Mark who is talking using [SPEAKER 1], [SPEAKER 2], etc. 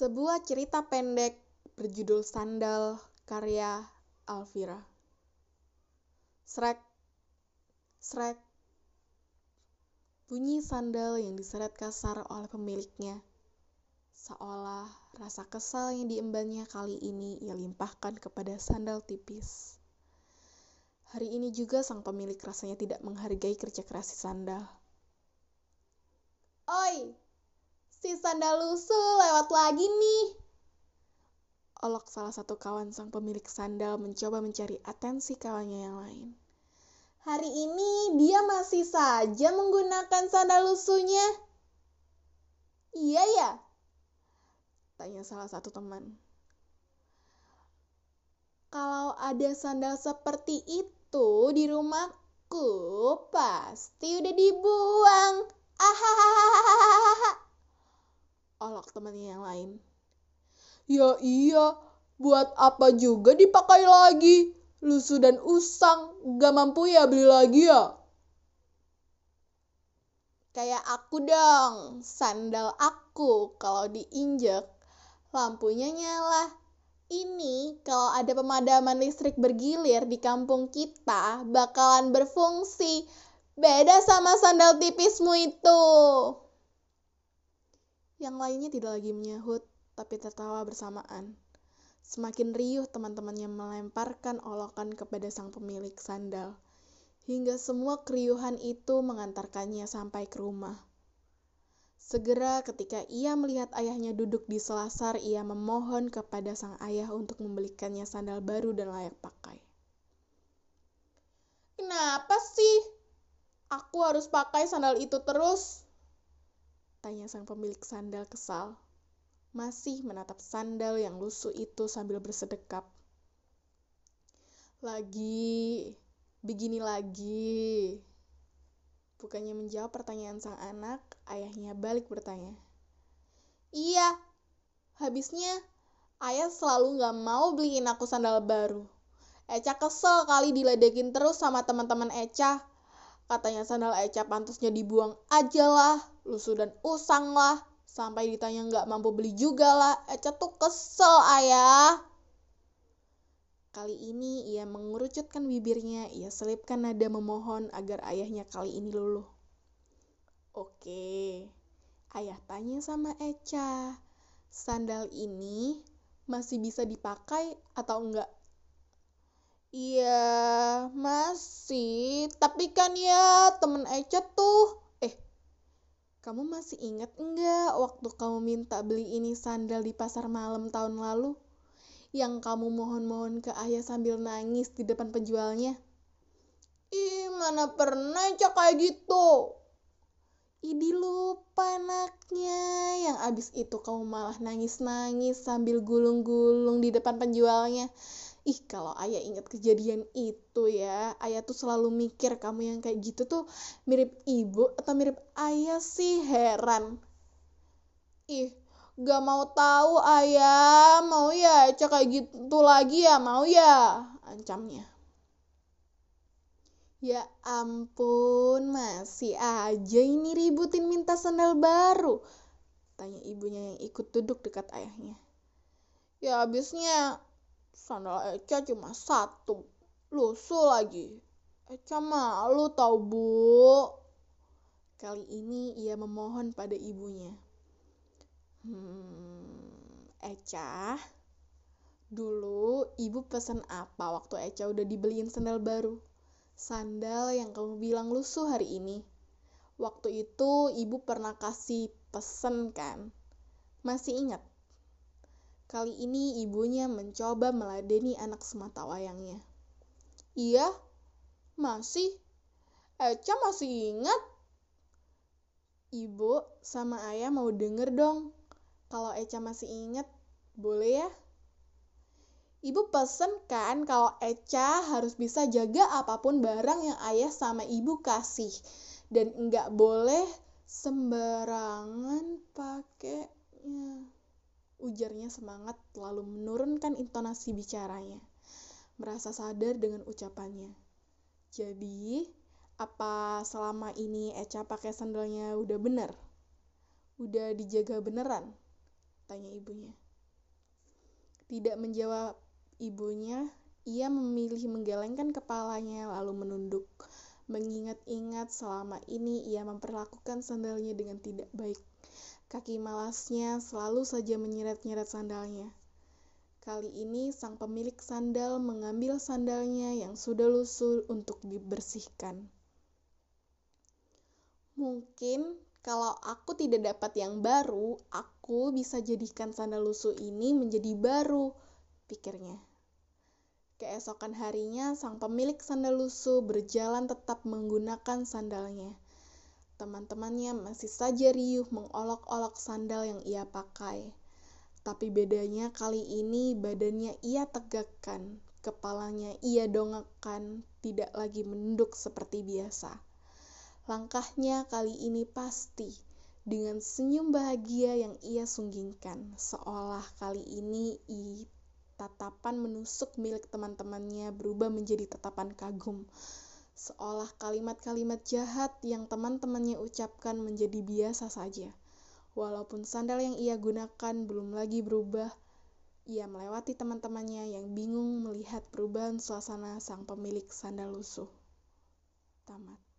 [SPEAKER 1] Sebuah cerita pendek berjudul Sandal karya Alvira. Srek, srek. Bunyi sandal yang diseret kasar oleh pemiliknya. Seolah rasa kesal yang diembannya kali ini ia limpahkan kepada sandal tipis. Hari ini juga sang pemilik rasanya tidak menghargai kerja keras sandal. Sandal lusuh lewat lagi nih. Olok salah satu kawan sang pemilik sandal mencoba mencari atensi kawannya yang lain. Hari ini dia masih saja menggunakan sandal lusuhnya. Iya ya? Tanya salah satu teman. Kalau ada sandal seperti itu di rumahku, pasti udah dibuang. Ahahaha. Olok temannya yang lain. Ya iya, buat apa juga dipakai lagi? Lusuh dan usang, gak mampu ya beli lagi ya? Kayak aku dong, sandal aku kalau diinjek, lampunya nyala. Ini kalau ada pemadaman listrik bergilir di kampung kita, bakalan berfungsi. Beda sama sandal tipismu itu. Yang lainnya tidak lagi menyahut, tapi tertawa bersamaan. Semakin riuh teman-temannya melemparkan olokan kepada sang pemilik sandal, hingga semua keriuhan itu mengantarkannya sampai ke rumah. Segera ketika ia melihat ayahnya duduk di selasar, ia memohon kepada sang ayah untuk membelikannya sandal baru dan layak pakai. Kenapa sih? Aku harus pakai sandal itu terus? Tanya sang pemilik sandal kesal masih menatap sandal yang lusuh itu sambil bersedekap. Lagi, begini lagi. Bukannya menjawab pertanyaan sang anak, ayahnya balik bertanya. Iya, habisnya ayah selalu gak mau beliin aku sandal baru. Eca kesel kali diledekin terus sama teman-teman Eca. Katanya sandal Eca pantasnya dibuang aja lah, lusuh dan usang lah. Sampai ditanya nggak mampu beli juga lah. Eca tuh kesel ayah. Kali ini ia mengerucutkan bibirnya, ia selipkan nada memohon agar ayahnya kali ini luluh. Oke, ayah tanya sama Eca, sandal ini masih bisa dipakai atau enggak? Iya, masih. Tapi kan ya temen Eca tuh kamu masih ingat enggak waktu kamu minta beli ini sandal di pasar malam tahun lalu? Yang kamu mohon-mohon ke ayah sambil nangis di depan penjualnya? Ih, mana pernah cak kayak gitu? Idi lupa anaknya. Yang abis itu kamu malah nangis-nangis sambil gulung-gulung di depan penjualnya. Ih, kalau ayah ingat kejadian itu ya, ayah tuh selalu mikir kamu yang kayak gitu tuh mirip ibu atau mirip ayah sih, heran. Ih, gak mau tahu ayah, mau ya cek kayak gitu lagi ya, mau ya, ancamnya. Ya ampun, masih aja ini ributin minta sandal baru. Tanya ibunya yang ikut duduk dekat ayahnya. Ya habisnya Sandal Eca cuma satu. Lusuh lagi. Eca malu tau bu. Kali ini ia memohon pada ibunya. Hmm, Eca, dulu ibu pesan apa waktu Eca udah dibeliin sandal baru? Sandal yang kamu bilang lusuh hari ini. Waktu itu ibu pernah kasih pesen kan? Masih ingat? Kali ini ibunya mencoba meladeni anak semata wayangnya. Iya, masih. Eca masih ingat. Ibu sama ayah mau denger dong. Kalau Eca masih ingat, boleh ya? Ibu pesen kan kalau Eca harus bisa jaga apa pun barang yang ayah sama ibu kasih. Dan nggak boleh sembarangan pakainya ujarnya semangat lalu menurunkan intonasi bicaranya. Merasa sadar dengan ucapannya. Jadi, apa selama ini Eca pakai sandalnya udah bener? Udah dijaga beneran? tanya ibunya. Tidak menjawab ibunya, ia memilih menggelengkan kepalanya lalu menunduk. Mengingat-ingat selama ini ia memperlakukan sandalnya dengan tidak baik. Kaki malasnya selalu saja menyeret-nyeret sandalnya. Kali ini sang pemilik sandal mengambil sandalnya yang sudah lusuh untuk dibersihkan. Mungkin kalau aku tidak dapat yang baru, aku bisa jadikan sandal lusuh ini menjadi baru, pikirnya. Keesokan harinya, sang pemilik sandal lusuh berjalan tetap menggunakan sandalnya. Teman-temannya masih saja riuh mengolok-olok sandal yang ia pakai. Tapi bedanya kali ini badannya ia tegakkan, kepalanya ia dongakkan, tidak lagi menunduk seperti biasa. Langkahnya kali ini pasti, dengan senyum bahagia yang ia sunggingkan, seolah kali ini tatapan menusuk milik teman-temannya berubah menjadi tatapan kagum. Seolah kalimat-kalimat jahat yang teman-temannya ucapkan menjadi biasa saja. Walaupun sandal yang ia gunakan belum lagi berubah, ia melewati teman-temannya yang bingung melihat perubahan suasana sang pemilik sandal lusuh. Tamat.